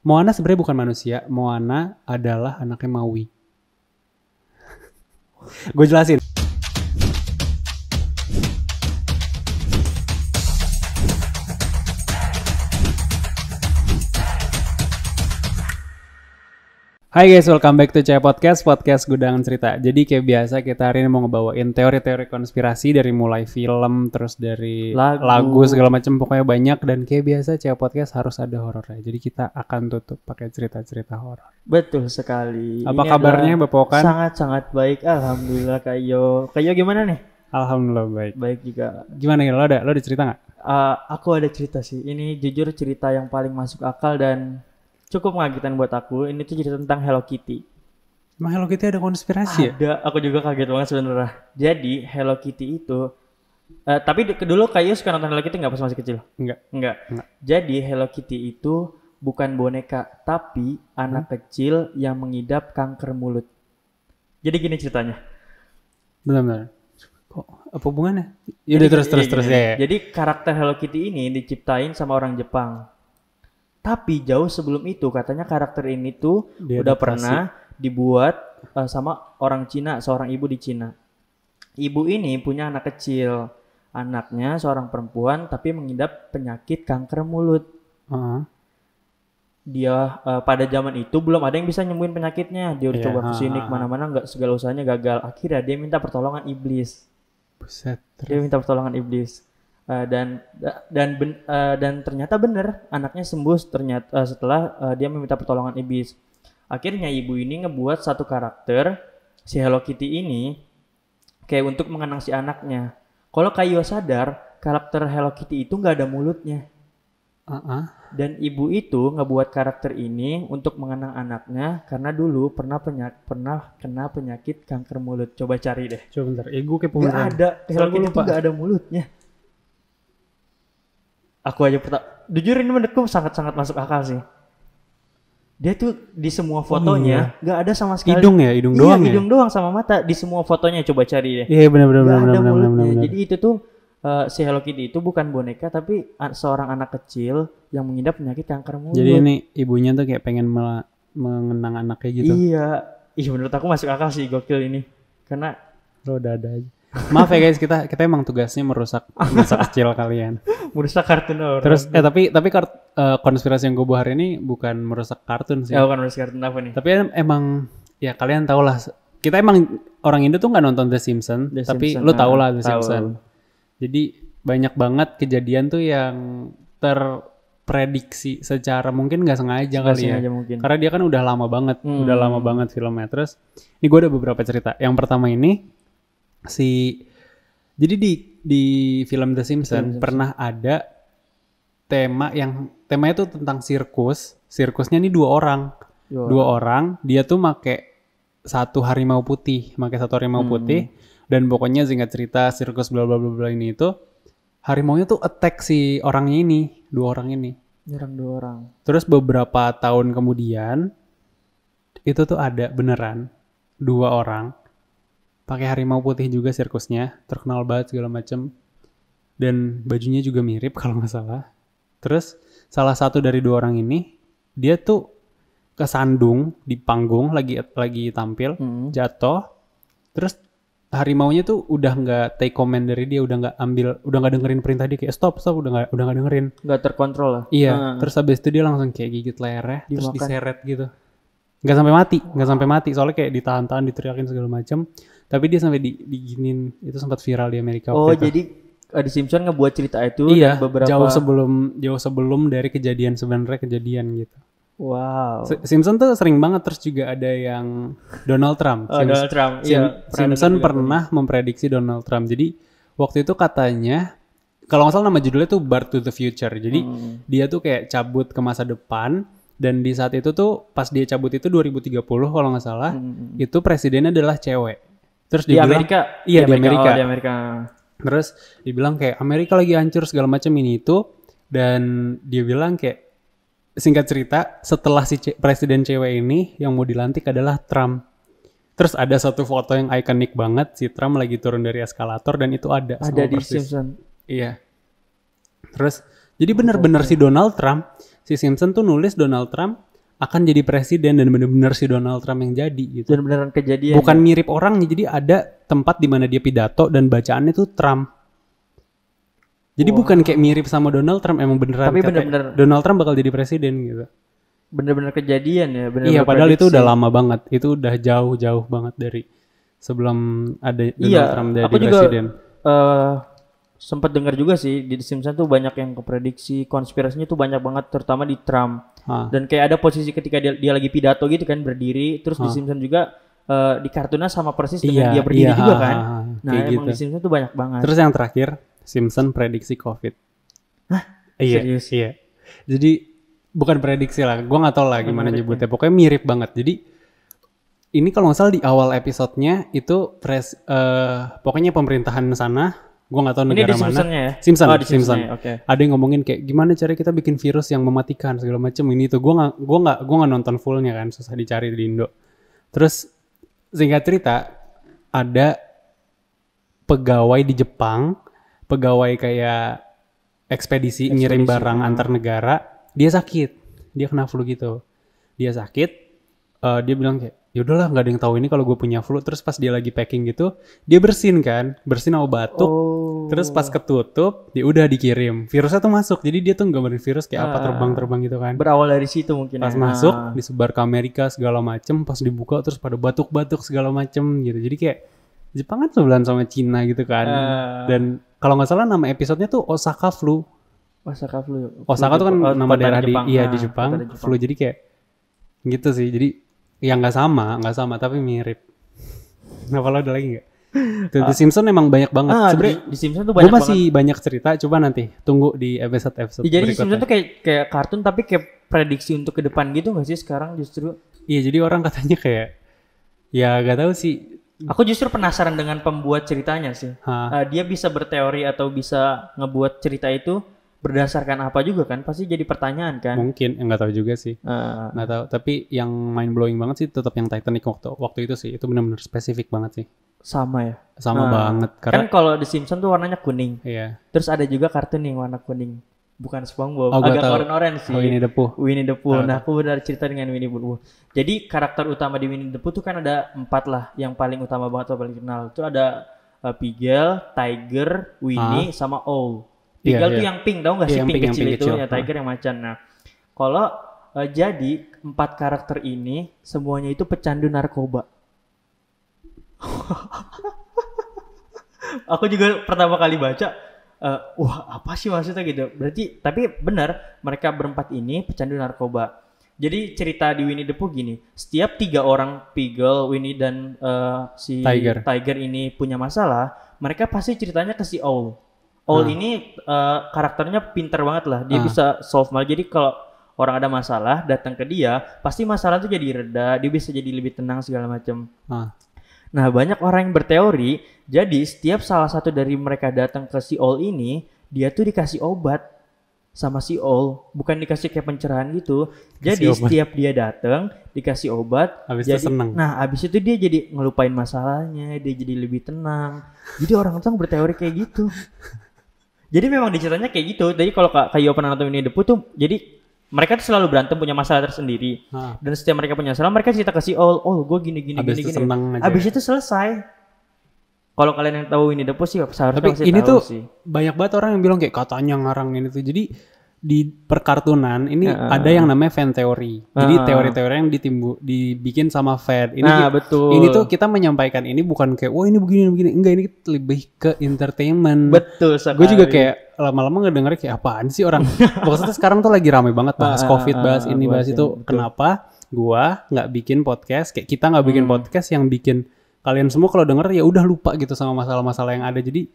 Moana sebenarnya bukan manusia. Moana adalah anaknya Maui. Gue jelasin. Hai guys, welcome back to Caya Podcast, podcast Gudangan Cerita. Jadi kayak biasa kita hari ini mau ngebawain teori-teori konspirasi dari mulai film, terus dari Lagu. lagu, segala macam pokoknya banyak dan kayak biasa Caya Podcast harus ada horornya. Jadi kita akan tutup pakai cerita-cerita horor. Betul sekali. Apa Ini kabarnya Bapak Okan? Sangat-sangat baik. Alhamdulillah Kayo. Kayo gimana nih? Alhamdulillah baik. Baik juga. Gimana ya lo ada lo ada cerita nggak? Eh, aku ada cerita sih. Ini jujur cerita yang paling masuk akal dan cukup mengagetkan buat aku. Ini tuh cerita tentang Hello Kitty. Emang Hello Kitty ada konspirasi ya? Ada. Aku juga kaget banget sebenarnya. Jadi Hello Kitty itu eh, tapi dulu Kayo suka nonton Hello Kitty nggak pas masih kecil? Enggak. Enggak. Enggak. Jadi Hello Kitty itu bukan boneka, tapi anak Hmm? kecil yang mengidap kanker mulut. Jadi gini ceritanya. Benar-benar. Kok apa hubungannya? Yaudah Jadi terus terus terus gini. ya. ya. Jadi karakter Hello Kitty ini diciptain sama orang Jepang. Tapi jauh sebelum itu katanya karakter ini tuh Diadaptasi. udah pernah dibuat eh, sama orang Cina, seorang ibu di Cina. Ibu ini punya anak kecil. Anaknya seorang perempuan tapi mengidap penyakit kanker mulut. Heeh. Dia eh, pada zaman itu belum ada yang bisa nyembuhin penyakitnya. Dia udah Iya, coba ke sini ha, ha. ke mana-mana nggak segala usahanya gagal. Akhirnya dia minta pertolongan iblis. Buset. Dia minta pertolongan iblis. Eh, dan dan ben- eh, dan ternyata bener anaknya sembuh ternyata eh, setelah eh, dia meminta pertolongan iblis. Akhirnya ibu ini ngebuat satu karakter si Hello Kitty ini kayak untuk mengenang si anaknya. Kalau Kayo sadar karakter Hello Kitty itu nggak ada mulutnya Heeh. dan ibu itu ngebuat karakter ini untuk mengenang anaknya karena dulu pernah penyak pernah kena penyakit kanker mulut. Coba cari deh. Coba bentar. Eh gue kepo Gak ada. Hello Kitty lupa. tuh gak ada mulutnya. Aku aja pernah. Jujur ini menurutku sangat-sangat masuk akal sih. Dia tuh di semua fotonya nggak ada sama sekali. Hidung ya, hidung Iya, doang ya. hidung doang sama mata di semua fotonya coba cari deh. Iya benar benar Gak benar ada benar benar mulutnya. benar. Jadi itu tuh eh, si Hello Kitty itu bukan boneka tapi seorang anak kecil yang mengidap penyakit kanker mulut. Jadi ini ibunya tuh kayak pengen mengenang anaknya gitu. Iya. Ih menurut aku masuk akal sih gokil ini. Karena Lo udah ada aja. Maaf ya guys, kita kita emang tugasnya merusak masa kecil kalian. merusak kartun orang. Terus eh tapi tapi kart- eh, konspirasi yang gue bawa hari ini bukan merusak kartun sih. ya bukan merusak kartun apa nih? Tapi em- emang ya kalian tau lah. Kita emang orang Indo tuh nggak nonton The Simpsons, The tapi Simpsons, lo tau ah, lah The. Simpsons. Jadi banyak banget kejadian tuh yang terprediksi secara mungkin nggak sengaja Nggak kali ya. mungkin. Karena dia kan udah lama banget, Hmm. udah lama banget filmnya. Terus ini gue ada beberapa cerita. Yang pertama ini si jadi di di film The Simpsons pernah ada tema yang temanya tuh tentang sirkus. Sirkusnya ini dua orang, Dua dua orang. Dia tuh make satu harimau putih, make satu harimau Hmm. putih. Dan pokoknya singkat cerita sirkus bla bla bla bla ini itu harimaunya tuh attack si orangnya ini, dua orang ini. Nyerang dua orang. Terus beberapa tahun kemudian itu tuh ada beneran dua orang pakai harimau putih juga sirkusnya, terkenal banget segala macem dan bajunya juga mirip kalau nggak salah. Terus salah satu dari dua orang ini dia tuh kesandung di panggung lagi lagi tampil, Hmm. jatuh, terus harimaunya tuh udah nggak take command dari dia, udah nggak ambil, udah nggak dengerin perintah dia kayak stop stop, udah nggak udah nggak dengerin. Nggak terkontrol lah. Iya, Nah, terus habis itu dia langsung kayak gigit lehernya, terus Dimakan. diseret gitu. Nggak sampai mati, nggak sampai mati, soalnya kayak ditahan-tahan, diteriakin segala macam. Tapi dia sampai di, diginin, itu sempat viral di Amerika oh waktu jadi di Simpson ngebuat cerita itu iya, beberapa jauh sebelum jauh sebelum dari kejadian sebenarnya kejadian gitu. wow. Simpson tuh sering banget terus juga ada yang Donald Trump. Oh, Sims- Donald Trump. Sim- Iya, pernah Simpson dengar juga. pernah memprediksi Donald Trump. Jadi waktu itu katanya kalau nggak salah nama judulnya tuh Bar to the Future. Jadi Hmm. dia tuh kayak cabut ke masa depan dan di saat itu tuh pas dia cabut itu 2030 kalau nggak salah Hmm. itu presidennya adalah cewek. Terus Di dia bilang Amerika. Iya, di Amerika. Oh, di Amerika. terus dibilang kayak Amerika lagi hancur segala macam ini itu dan dia bilang kayak singkat cerita setelah si ce- presiden cewek ini yang mau dilantik adalah Trump. Terus ada satu foto yang ikonik banget si Trump lagi turun dari eskalator dan itu ada Ada di persis. Simpson. Iya. Terus jadi bener-bener si Donald Trump, si Simpson tuh nulis Donald Trump akan jadi presiden dan bener-bener si Donald Trump yang jadi gitu. Dan beneran kejadian. Bukan mirip orangnya, jadi ada tempat di mana dia pidato dan bacaannya tuh Trump. Jadi Wah. bukan kayak mirip sama Donald Trump, emang beneran. Tapi bener-bener Donald Trump bakal jadi presiden gitu. bener-bener kejadian ya. Bener iya, padahal itu udah lama banget. Itu udah jauh-jauh banget dari sebelum ada Donald Iya, Trump jadi aku juga- presiden. Sempat dengar juga sih di The Simpsons tuh banyak yang keprediksi konspirasinya tuh banyak banget terutama di Trump Hah. dan kayak ada posisi ketika dia, dia lagi pidato gitu kan berdiri terus di Hah. Simpsons juga eh, di kartunnya sama persis dengan Iya, dia berdiri iya, juga ha, kan ha, ha, nah kayak emang gitu. di Simpsons tuh banyak banget Terus yang terakhir, Simpson prediksi COVID. Hah? Iya, Serius? iya. Jadi bukan prediksi lah, gua nggak tahu lah gimana nyebutnya. Pokoknya mirip banget. Jadi ini kalau nggak salah di awal episodenya itu pres, eh, pokoknya pemerintahan sana, gua nggak tahu ini negara di mana. Ya Simpson, oh, di Simpson. Oke Ada yang ngomongin kayak gimana cara kita bikin virus yang mematikan segala macem ini tuh. Gua nggak, gua nggak, gua nggak nonton fullnya kan, susah dicari di Indo. Terus singkat cerita ada pegawai di Jepang, pegawai kayak ekspedisi, ngirim Ekspedisi, barang hmm. antar negara, dia sakit, dia kena flu gitu, dia sakit, eh, dia bilang kayak ya udahlah nggak ada yang tahu ini kalau gue punya flu, terus pas dia lagi packing gitu, dia bersin kan, bersin sama batuk, oh terus pas ketutup, dia udah dikirim, virusnya tuh masuk, jadi dia tuh nggak virus kayak apa Ah. terbang-terbang gitu kan. berawal dari situ mungkin Pas ya. masuk, Ah. disebar ke Amerika segala macem, pas dibuka terus pada batuk-batuk segala macem gitu. Jadi kayak Jepang kan sebelahan sama Cina gitu kan. Ah. Dan kalau nggak salah nama episodenya tuh Osaka Flu. Osaka flu Osaka tuh kan Jepang. Nama daerah di Jepang. iya Ah, di Jepang, kota Flu jadi kayak gitu sih. Jadi ya nggak sama, nggak sama tapi mirip. Nah, kalau ada lagi nggak? Tuh, The Simpsons emang banyak banget. ah, Sebenernya di, di Simpsons tuh gue banyak masih banyak cerita, coba nanti tunggu di episode-episode Ya, jadi berikutnya. Simpsons tuh kayak kayak kartun tapi kayak prediksi untuk ke depan gitu gak sih sekarang justru? Iya, jadi orang katanya kayak ya gak tahu sih. Aku justru penasaran dengan pembuat ceritanya sih. Hah, Eh, dia bisa berteori atau bisa ngebuat cerita itu berdasarkan apa juga kan? Pasti jadi pertanyaan kan? mungkin nggak tahu juga sih. Eh, nggak tahu tapi yang mind blowing banget sih tetap yang Titanic waktu waktu itu sih itu benar-benar spesifik banget sih sama ya. sama Nah, banget karena Kan kalau di Simpsons tuh warnanya kuning. iya Terus ada juga kartun yang warna kuning. Bukan SpongeBob, Oh, agak orange-orange sih. oh ini Depu Winnie the Pooh. Nah, aku benar cerita dengan Winnie the Pooh. Jadi karakter utama di Winnie the Pooh tuh kan ada empat lah, yang paling utama banget atau paling kenal. Itu ada uh, Pigel, Tiger, Winnie, sama Owl. Iya, Pigel tuh yang pink, tau gak Iya, sih pink, pink, yang kecil pink itu, kecil. ya Tiger yang macan. Nah, kalau uh, jadi empat karakter ini semuanya itu pecandu narkoba. Aku juga pertama kali baca, eh, wah apa sih maksudnya gitu. Berarti tapi benar mereka berempat ini pecandu narkoba. Jadi cerita di Winnie the Pooh gini, setiap tiga orang Pigel, Winnie dan eh, si Tiger. ini punya masalah, mereka pasti ceritanya ke si Owl. Owl Ah. ini eh, karakternya pinter banget lah, dia Ah. bisa solve masalah. Jadi kalau orang ada masalah datang ke dia, pasti masalah itu jadi reda, dia bisa jadi lebih tenang segala macam. Ah. Nah, banyak orang yang berteori, jadi setiap salah satu dari mereka datang ke si All ini, dia tuh dikasih obat sama si All, bukan dikasih kayak pencerahan gitu. Jadi Kasih obat. setiap dia datang dikasih obat, Habis itu jadi seneng. nah habis itu dia jadi ngelupain masalahnya, dia jadi lebih tenang. Jadi orang tuh berteori kayak gitu. Jadi memang diceritanya kayak gitu. Jadi kalau Kak Kayo pernah nonton ini Depu tuh, jadi mereka tuh selalu berantem punya masalah tersendiri. Ah. Dan setiap mereka punya masalah, mereka cerita ke si All, oh gue gini gini Habis gini itu gini. aja. Abis itu selesai. Kalau kalian yang tahu ini Depu sih seharusnya tapi ini tahu tuh sih. banyak banget orang yang bilang kayak katanya ngarang ini tuh jadi di perkartunan ini Ah. ada yang namanya fan teori jadi Ah. teori-teori yang ditimbu dibikin sama fan ini nah betul. ini tuh kita menyampaikan ini bukan kayak wah ini begini begini enggak ini lebih ke entertainment betul sekali. gue juga kayak lama-lama ngedenger kayak apaan sih orang maksudnya sekarang tuh lagi rame banget bahas Ah, covid ah, bahas ah, ini bahas itu betul. kenapa gua nggak bikin podcast kayak kita nggak bikin Hmm. podcast yang bikin kalian semua kalau denger ya udah lupa gitu sama masalah-masalah yang ada jadi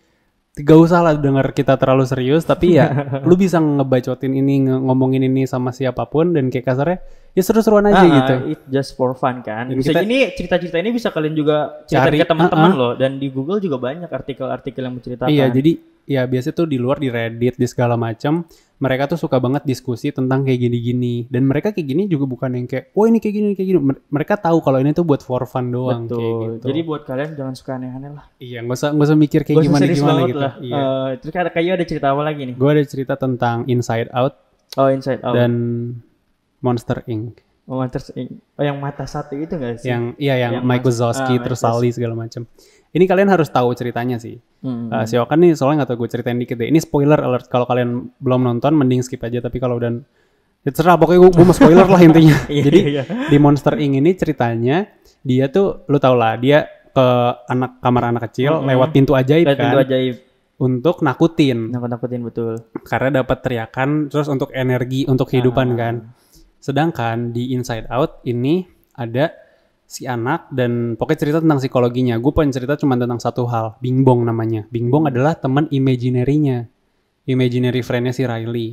gak usah lah denger kita terlalu serius tapi ya lu bisa ngebacotin ini nge- ngomongin ini sama siapa pun dan kayak kasarnya ya seru-seruan aja Ah, gitu It just for fun kan. Dan Bisa kita- ini cerita-cerita ini bisa kalian juga cerita Cari, ke teman-teman ah, ah. loh dan di Google juga banyak artikel-artikel yang menceritakan. Iya, jadi ya biasanya tuh di luar di Reddit di segala macam mereka tuh suka banget diskusi tentang kayak gini-gini dan mereka kayak gini juga bukan yang kayak oh ini kayak gini kayak gini Mer- mereka tahu kalau ini tuh buat for fun doang kayak Betul. gitu. Jadi buat kalian jangan suka aneh-aneh lah. iya nggak usah nggak usah mikir kayak Gak gimana gimana gitu. lah. Iya. Eh, terus ada kayak ada cerita apa lagi nih? Gue ada cerita tentang Inside Out Oh, Inside Out. dan Monster Inc. Oh, terus oh, yang mata satu itu enggak sih? Yang iya yang, Yang Mike Wazowski ah, terus Sully segala macam. Ini kalian harus tahu ceritanya sih. Hmm. Uh, si Okan nih soalnya nggak tahu gue ceritain dikit deh. Ini spoiler alert kalau kalian belum nonton mending skip aja tapi kalau udah ya terserah pokoknya gue, gue mau spoiler lah intinya. Iya, Jadi iya. di Monster Inc ini ceritanya dia tuh lu tau lah dia ke anak kamar anak kecil Mm-mm. lewat pintu ajaib Lihat kan pintu ajaib. untuk nakutin Nakut-nakutin betul. karena dapat teriakan terus untuk energi untuk kehidupan Ah. kan. Sedangkan di Inside Out ini ada si anak dan pokoknya cerita tentang psikologinya. Gue pengen cerita cuma tentang satu hal, Bingbong namanya. Bingbong adalah teman imaginary-nya. Imaginary friend-nya si Riley.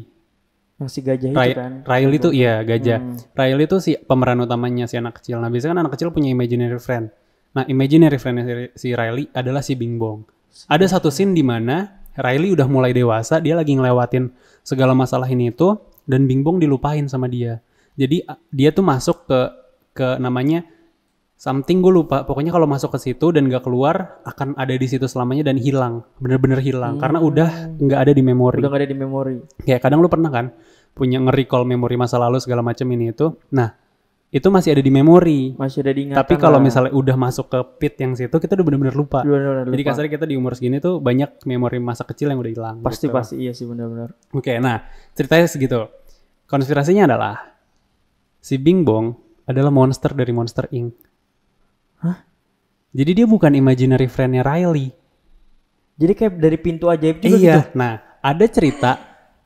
Yang si gajah itu Ri- kan. Riley tuh iya gajah. Hmm. Riley tuh si pemeran utamanya si anak kecil. Nah biasanya kan anak kecil punya imaginary friend. Nah imaginary friend si, si Riley adalah si Bingbong. Ada satu scene di mana Riley udah mulai dewasa, dia lagi ngelewatin segala masalah ini itu dan Bingbong dilupain sama dia. Jadi dia tuh masuk ke ke namanya something gue lupa. Pokoknya kalau masuk ke situ dan gak keluar akan ada di situ selamanya dan hilang, bener-bener hilang karena udah nggak ada di memori. Udah gak ada di memori. Kayak kadang lu pernah kan punya nge-recall memori masa lalu segala macam ini itu. Nah, itu masih ada di memori. Masih ada diingatan. Tapi kalau misalnya udah masuk ke pit yang situ, kita udah bener-bener lupa. Bener-bener Jadi lupa. kasarnya kita di umur segini tuh banyak memori masa kecil yang udah hilang. pasti gitu. pasti iya sih benar-benar. Oke, nah ceritanya segitu. Konspirasinya adalah si Bing Bong adalah monster dari Monster Inc. Hah? Jadi dia bukan imaginary friend-nya Riley. Jadi kayak dari pintu ajaib juga iya. gitu. Nah, ada cerita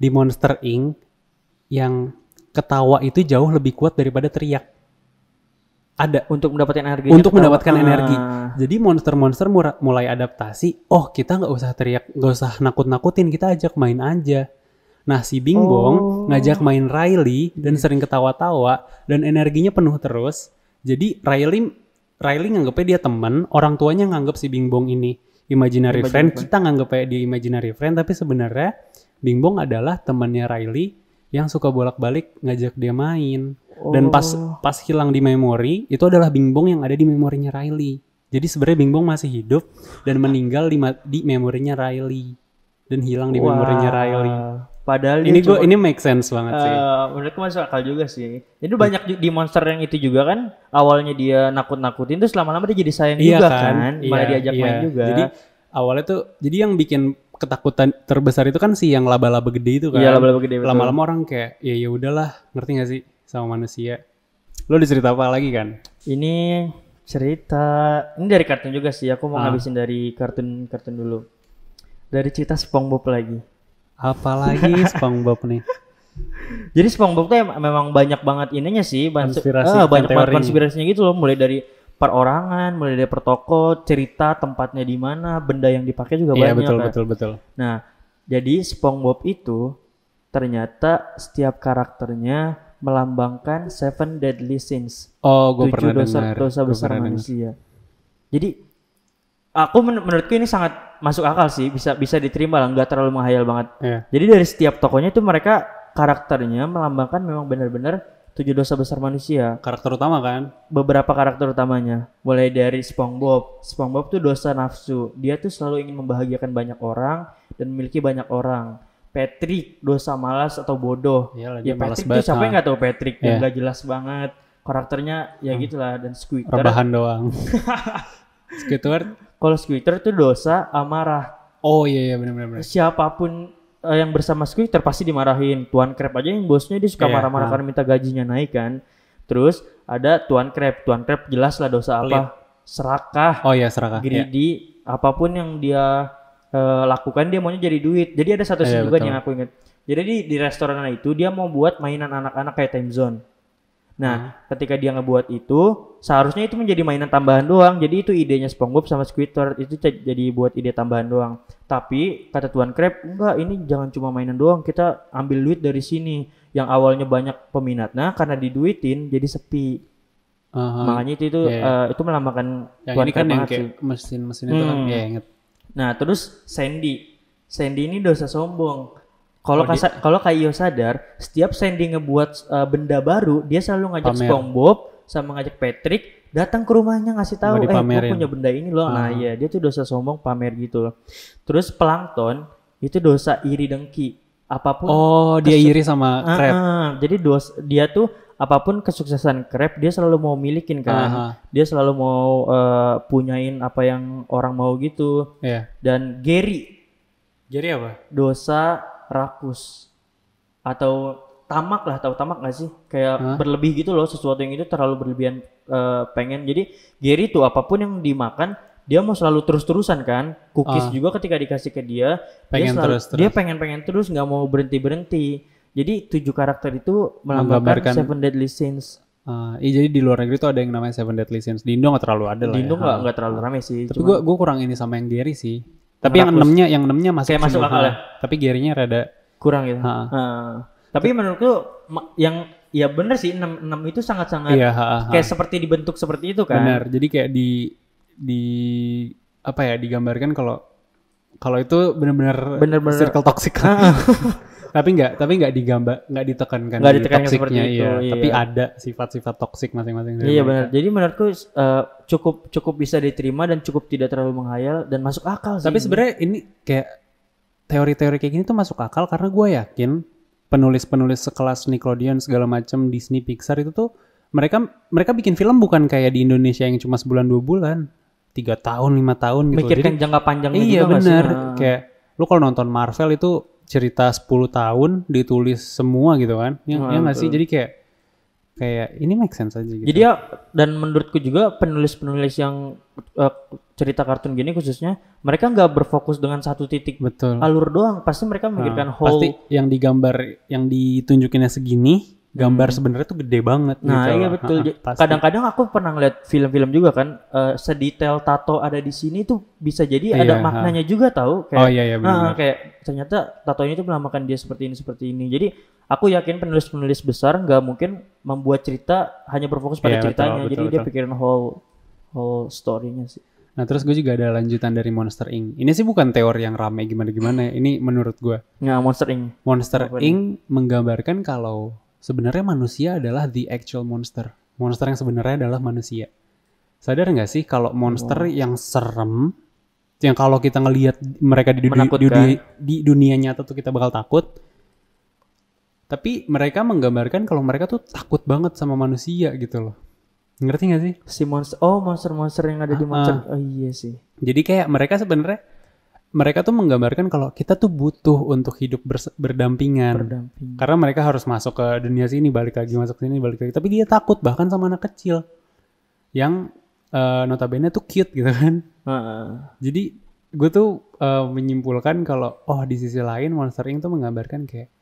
di Monster Inc. yang ketawa itu jauh lebih kuat daripada teriak. Ada Untuk mendapatkan energi. untuk mendapatkan Ah. energi. Jadi monster-monster mulai adaptasi. Oh, kita nggak usah teriak, nggak usah nakut-nakutin, kita ajak main aja. Nah, si Bing Bong Oh. ngajak main Riley dan sering ketawa-tawa dan energinya penuh terus. Jadi Riley Riley nganggepnya dia teman, orang tuanya nganggep si Bing Bong ini imaginary Imaginary friend, friend. kita nganggepnya dia imaginary friend, tapi sebenarnya Bing Bong adalah temannya Riley yang suka bolak-balik ngajak dia main. Dan pas Oh. pas hilang di memori, itu adalah Bing Bong yang ada di memorinya Riley. Jadi sebenarnya Bing Bong masih hidup dan meninggal di, di memorinya Riley dan hilang di memorinya Wah. Riley. Padahal Ini cuma- ini make sense banget sih. Eh, menurutku masuk akal juga sih. Jadi banyak di monster yang itu juga kan awalnya dia nakut-nakutin terus lama-lama dia jadi sayang Iya juga kan? kan, malah Iya, diajak iya. main juga. Jadi awalnya tuh jadi yang bikin ketakutan terbesar itu kan si yang laba-laba gede itu kan. Iya, laba-laba gede. Lama-lama orang kayak ya ya udahlah, ngerti gak sih sama manusia. Lo dicerita apa lagi kan? ini cerita ini dari kartun juga sih. Aku mau Ah. ngabisin dari kartun-kartun dulu. Dari cerita SpongeBob lagi. Apalagi SpongeBob nih. Jadi SpongeBob tuh em- memang banyak banget ininya sih, banyak, Konspirasi dan banyak banget konspirasinya gitu loh, mulai dari perorangan, mulai dari per toko, cerita tempatnya di mana, benda yang dipakai juga Iya banyak. betul kan. betul betul. Nah, jadi SpongeBob itu ternyata setiap karakternya melambangkan seven deadly sins, Oh, gue pernah dosa dengar. dosa Gua besar manusia. Jadi aku men- menurutku ini sangat masuk akal sih, bisa bisa diterima lah, nggak terlalu menghayal banget. Iya. Jadi dari setiap tokonya itu mereka karakternya melambangkan memang benar-benar tujuh dosa besar manusia. Karakter utama kan? Beberapa karakter utamanya, mulai dari SpongeBob. SpongeBob tuh dosa nafsu. Dia tuh selalu ingin membahagiakan banyak orang dan memiliki banyak orang. Patrick dosa malas atau bodoh. Iyalah, Ya Patrick tuh siapa yang ah. nggak tahu Patrick yang Iya. nggak jelas banget. Karakternya ya gitulah dan Squidward. Rebahan doang. Squidward. Kalau Squidward tuh dosa amarah. Oh iya iya benar benar. benar. siapa pun eh, yang bersama Squidward pasti dimarahin. Tuan Crab aja yang bosnya dia suka Iya, marah-marah ah. karena minta gajinya naik kan. Terus ada Tuan Crab. Tuan Crab jelas lah dosa apa? Serakah, Oh iya serakah. Iya. greedy, apa pun yang dia eh, lakukan dia maunya jadi duit. Jadi ada satu scene Iya, juga betul. nih yang aku ingat. Jadi di, di restoran itu dia mau buat mainan anak-anak kayak time zone. Nah, Hmm. ketika dia ngebuat itu, seharusnya itu menjadi mainan tambahan doang. Jadi itu idenya SpongeBob sama Squidward itu jadi buat ide tambahan doang. Tapi kata Tuan Crab, enggak ini jangan cuma mainan doang, kita ambil duit dari sini. Yang awalnya banyak peminatnya karena diduitin jadi sepi. Aha. Makanya itu itu Iya. eh, itu melambangkan yang Tuan ini kan yang kayak mesin-mesin itu kan. Hmm. Iya inget. Nah, terus Sandy. Sandy ini dosa sombong. Kalau Oh, kasa- kalau Kaio sadar, setiap Sandy ngebuat uh, benda baru, dia selalu ngajak Pamer. SpongeBob sama ngajak Patrick datang ke rumahnya ngasih tahu, eh gue dipamerin." punya benda ini loh. Nah, Ah. iya, dia tuh dosa sombong pamer gitu loh. Terus Plankton itu dosa iri dengki. Apa pun Oh dia iri sama Ah, crab. ah. jadi dos dia tuh apa pun kesuksesan Crab dia selalu mau milikin kan. Aha. Dia selalu mau eh, punyain apa yang orang mau gitu. Iya. Dan Gary Jadi apa? dosa rakus atau tamak lah tahu tamak gak sih kayak Hah? berlebih gitu loh sesuatu yang itu terlalu berlebihan eh, pengen jadi Gary tuh apa pun yang dimakan dia mau selalu terus terusan kan cookies Ah. juga ketika dikasih ke dia Pengen dia selalu- terus-terus. dia pengen pengen terus nggak mau berhenti berhenti jadi tujuh karakter itu melambangkan Seven Deadly Sins Ah, iya jadi di luar negeri tuh ada yang namanya Seven Deadly Sins. Di Indo nggak terlalu ada lah. di Indo ya. nggak Ah. nggak terlalu rame sih Tapi gua kurang ini sama yang Gary sih. Tapi yang enamnya yang enamnya masuk Kayak masuk akal ya? Tapi Gary-nya rada kurang gitu Ha. Ah. tapi menurutku yang ya bener sih enam enam itu sangat sangat iya, ha, ha, ha. kayak seperti dibentuk seperti itu kan Benar. Jadi kayak di di apa ya digambarkan kalau kalau itu benar-benar circle toxic. tapi nggak tapi nggak digambar nggak ditekankan Nggak di ditekankan seperti toksiknya, itu, iya. iya. Tapi ada sifat-sifat toksik masing-masing. Iya benar. Jadi menurutku eh, cukup cukup bisa diterima dan cukup tidak terlalu menghayal dan masuk akal sih. Tapi sebenarnya ini kayak teori-teori kayak gini tuh masuk akal karena gue yakin penulis-penulis sekelas Nickelodeon segala macam Disney Pixar itu tuh mereka mereka bikin film bukan kayak di Indonesia yang cuma sebulan dua bulan tiga tahun lima tahun gitu mikirkan jangka panjangnya iya bener Nah, kayak lu kalau nonton Marvel itu cerita 10 tahun ditulis semua gitu kan ya Ah, ya nggak sih betul. jadi kayak kayak ini make sense aja gitu Jadi ya dan menurutku juga penulis-penulis yang eh, cerita kartun gini khususnya mereka nggak berfokus dengan satu titik betul alur doang. Pasti mereka memikirkan Nah, whole. pasti yang digambar yang ditunjukinnya segini gambar sebenarnya tuh gede banget. Nah gitu iya loh. betul. Kadang-kadang aku pernah ngeliat film-film juga kan eh, sedetail tato ada di sini tuh bisa jadi ada Iya, maknanya juga tahu. Kayak, oh iya iya Nah, benar kayak ternyata tato ini tuh melambangkan dia seperti ini seperti ini. Jadi aku yakin penulis-penulis besar nggak mungkin membuat cerita hanya berfokus pada Iya, betul, ceritanya. betul, Jadi dia betul. pikirin whole whole story-nya sih. nah terus gue juga ada lanjutan dari Monster Inc ini sih bukan teori yang rame gimana gimana ini menurut gue Nah, Monster Inc. Monster Apa? Inc menggambarkan kalau sebenarnya manusia adalah the actual monster. Monster yang sebenarnya adalah manusia. Sadar nggak sih kalau monster yang serem, yang kalau kita ngelihat mereka di, duni- Menakutkan. duni- di dunia nyata tuh kita bakal takut. Tapi mereka menggambarkan kalau mereka tuh takut banget sama manusia gitu loh. Ngerti nggak sih? Si monster oh monster-monster yang ada di Ah, monster. Oh iya sih. Jadi kayak mereka sebenarnya mereka tuh menggambarkan kalau kita tuh butuh untuk hidup berdampingan. Berdamping. Karena mereka harus masuk ke dunia sini, balik lagi masuk sini, balik lagi. Tapi dia takut bahkan sama anak kecil yang eh, notabene tuh cute gitu kan. Heeh. Jadi gue tuh eh, menyimpulkan kalau oh di sisi lain Monster Inc tuh menggambarkan kayak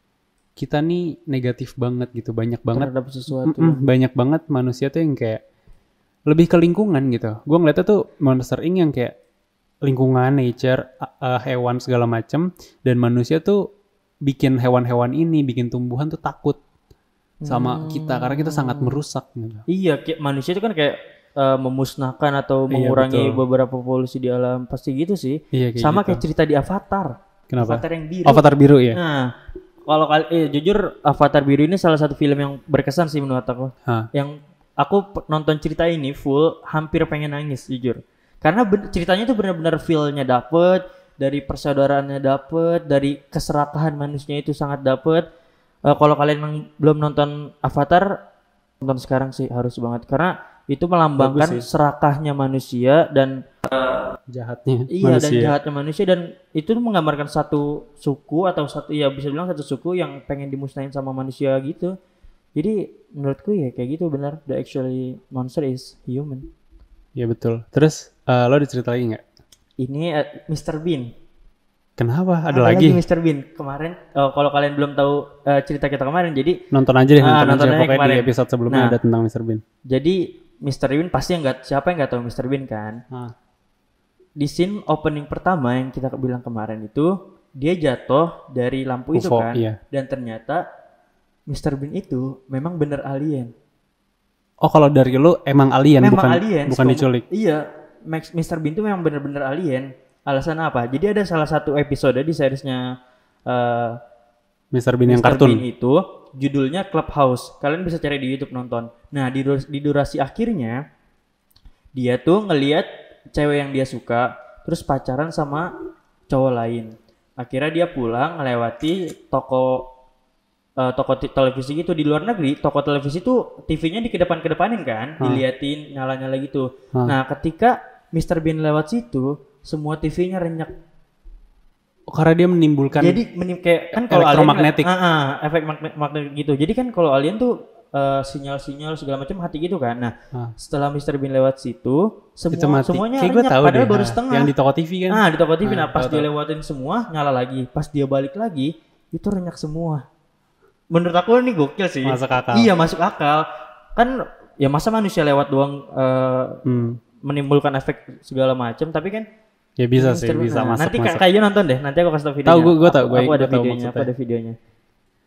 kita nih negatif banget gitu, banyak banget, terhadap sesuatu. Mm-mm, banyak banget manusia tuh yang kayak lebih ke lingkungan gitu. Gue ngeliatnya tuh Monster Inc yang kayak lingkungan, nature, a- hewan segala macem dan manusia tuh bikin hewan-hewan ini, bikin tumbuhan tuh takut sama kita karena kita sangat merusak gitu. Iya, kayak manusia itu kan kayak eh, memusnahkan atau Iya, mengurangi betul. beberapa polusi di alam. Pasti gitu sih. Iya kayak Sama gitu. kayak cerita di Avatar. Kenapa? Avatar yang biru. Avatar biru ya? Nah, kalau kali eh, jujur Avatar biru ini salah satu film yang berkesan sih menurut aku. Hah. Yang aku nonton cerita ini full hampir pengen nangis jujur. Karena ceritanya tuh benar-benar feel-nya dapet, dari persaudaraannya dapet, dari keserakahan manusia itu sangat dapet. Eh, kalau kalian yang belum nonton Avatar, nonton sekarang sih harus banget karena itu melambangkan serakahnya manusia dan Jahatnya Iya dan manusia. jahatnya manusia dan itu menggambarkan satu suku atau satu ya bisa bilang satu suku yang pengen dimusnahin sama manusia gitu. Jadi menurutku ya kayak gitu benar. The actually monster is human. Iya betul. Terus eh, lo dicerita lagi nggak? Ini eh, Mr. Bean. Kenapa? Ada, lagi? Mr. Bean. Kemarin eh, kalau kalian belum tahu eh, cerita kita kemarin jadi Nonton aja deh, Ah, nonton, nonton aja. Pokoknya kemarin. di episode sebelumnya Nah. ada tentang Mr. Bean. jadi Mr. Bean pasti yang nggak siapa yang nggak tahu Mr. Bean kan? Ah. Di scene opening pertama yang kita bilang kemarin itu dia jatuh dari lampu itu UFO, kan iya. dan ternyata Mr. Bean itu memang bener alien. Oh kalau dari lu emang alien memang bukan alien. bukan diculik. Iya, Max Mr. Bean itu memang bener-bener alien. Alasan apa? Jadi ada salah satu episode di seriesnya eh, Mr. Bean yang Mr. kartun. Bean itu judulnya Clubhouse. Kalian bisa cari di YouTube nonton. Nah, di, durasi, di durasi akhirnya dia tuh ngelihat cewek yang dia suka terus pacaran sama cowok lain. Akhirnya dia pulang melewati toko eh, toko televisi gitu di luar negeri toko televisi tuh TV-nya di ke depan kedepanin kan Hah. diliatin nyala nyala gitu Hah. nah ketika Mr. Bean lewat situ semua TV-nya renyek Oh, karena dia menimbulkan jadi menim kayak kan kalau alien Elektromagnetik. ah, ah, efek magne- magnetik gitu jadi kan kalau alien tuh eh, sinyal-sinyal segala macam mati gitu kan nah Ah. setelah Mr. Bean lewat situ semua itu mati. semuanya Kayak gue tahu padahal deh. baru nah, setengah Yang di toko TV kan. Nah, di toko TV Ah, nah, pas tahu, dia tahu. lewatin semua nyala lagi. Pas dia balik lagi itu renyak semua. Menurut aku ini gokil sih. Masuk akal. Iya, masuk akal. Kan ya masa manusia lewat doang eh, Hmm. menimbulkan efek segala macam, tapi kan Ya bisa ini sih, bisa Nah, masuk Nanti masuk. Kak Kayu nonton deh. Nanti aku kasih tau videonya. Tahu, tahu, Aku- gua- Aku ada gua videonya, aku ada videonya.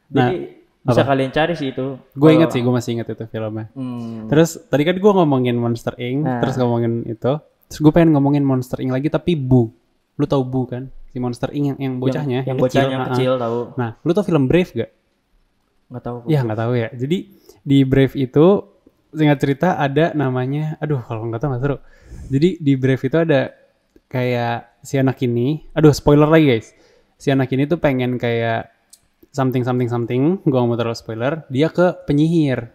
Nah, Jadi bisa apa? kalian cari sih itu. Gue inget sih, gue masih inget itu filmnya. Hmm. Terus tadi kan gue ngomongin Monster Inc, Nah. terus ngomongin itu. Terus gue pengen ngomongin Monster Inc lagi tapi Bu. Lu tau Bu kan? Si Monster Inc yang, yang bocahnya, yang, bocahnya yang ah, ah. kecil tahu. Nah, lu tau film Brave gak? Nggak tahu. aku. Ya nggak tahu ya. Jadi di Brave itu singkat cerita ada namanya, aduh kalau nggak tahu nggak seru. Jadi di Brave itu ada kayak si anak ini, aduh spoiler lagi guys. Si anak ini tuh pengen kayak something something something, gua nggak mau terlalu spoiler. Dia ke penyihir.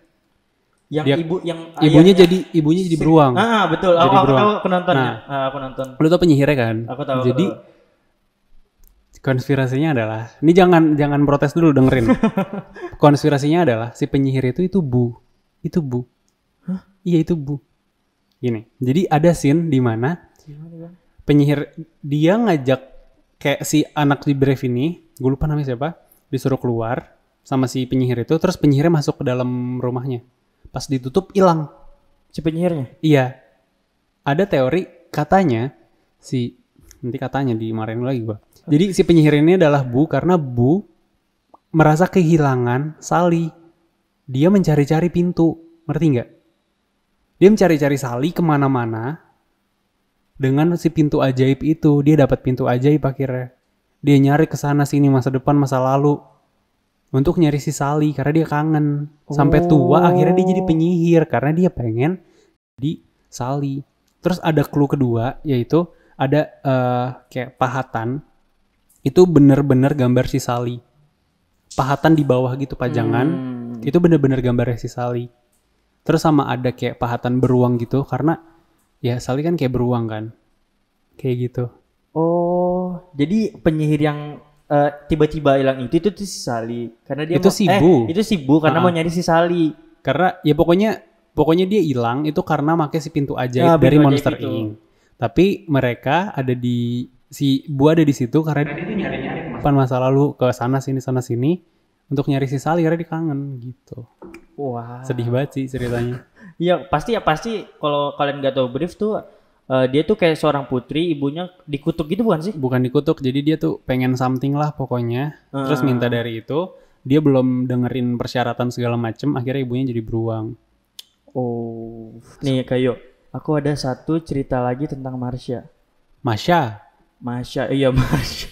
Yang Dia- ibu yang Ibunya ayahnya- jadi ibunya jadi beruang. Ah, betul. Jadi Aku, aku beruang. tahu aku nonton. Nah. Ah, aku nonton. Lu tau penyihirnya kan? Aku tahu. aku Jadi tahu. Konspirasinya adalah, ini jangan jangan protes dulu dengerin. konspirasinya adalah si penyihir itu itu bu, itu bu. Iya itu bu. Gini, jadi ada scene di mana penyihir dia ngajak kayak si anak di Brave ini, gue lupa namanya siapa, disuruh keluar sama si penyihir itu, terus penyihirnya masuk ke dalam rumahnya. Pas ditutup hilang. Si penyihirnya. Iya. Ada teori katanya si nanti katanya dimarahin lagi gua. Jadi si penyihir ini adalah Bu karena Bu merasa kehilangan Sally. Dia mencari-cari pintu, ngerti nggak? Dia mencari-cari Sally ke mana-mana dengan si pintu ajaib itu. Dia dapat pintu ajaib akhirnya. Dia nyari ke sana sini masa depan masa lalu untuk nyari si Sally karena dia kangen. Sampai tua akhirnya dia jadi penyihir karena dia pengen di Sally. Terus ada clue kedua yaitu ada eh, kayak pahatan itu bener-bener gambar si Sally. Pahatan di bawah gitu pajangan Hmm. itu bener-bener gambarnya si Sally. Terus sama ada kayak pahatan beruang gitu karena ya Sally kan kayak beruang kan. Kayak gitu. Oh, jadi penyihir yang eh, tiba-tiba hilang itu itu tuh si Sali karena dia Itu mau, si eh, itu si Bu karena Ah. mau nyari si Sali. Karena ya pokoknya pokoknya dia hilang itu karena pakai si pintu ajaib Ah, dari pintu Monster. Inc. Tapi mereka ada di si Bu ada di situ karena dia tuh nyari-nyari depan masa lalu ke sana sini sana sini untuk nyari si Sally karena dia kangen gitu. Wah. Sedih banget sih ceritanya. Iya, pasti ya pasti kalau kalian nggak tahu brief tuh eh, dia tuh kayak seorang putri, ibunya dikutuk gitu bukan sih? Bukan dikutuk, jadi dia tuh pengen something lah pokoknya. Terus Ah. minta dari itu, dia belum dengerin persyaratan segala macem, akhirnya ibunya jadi beruang. Oh. Nih, kayo. Aku ada satu cerita lagi tentang Marsha. Masya, Masya, iya Marsha.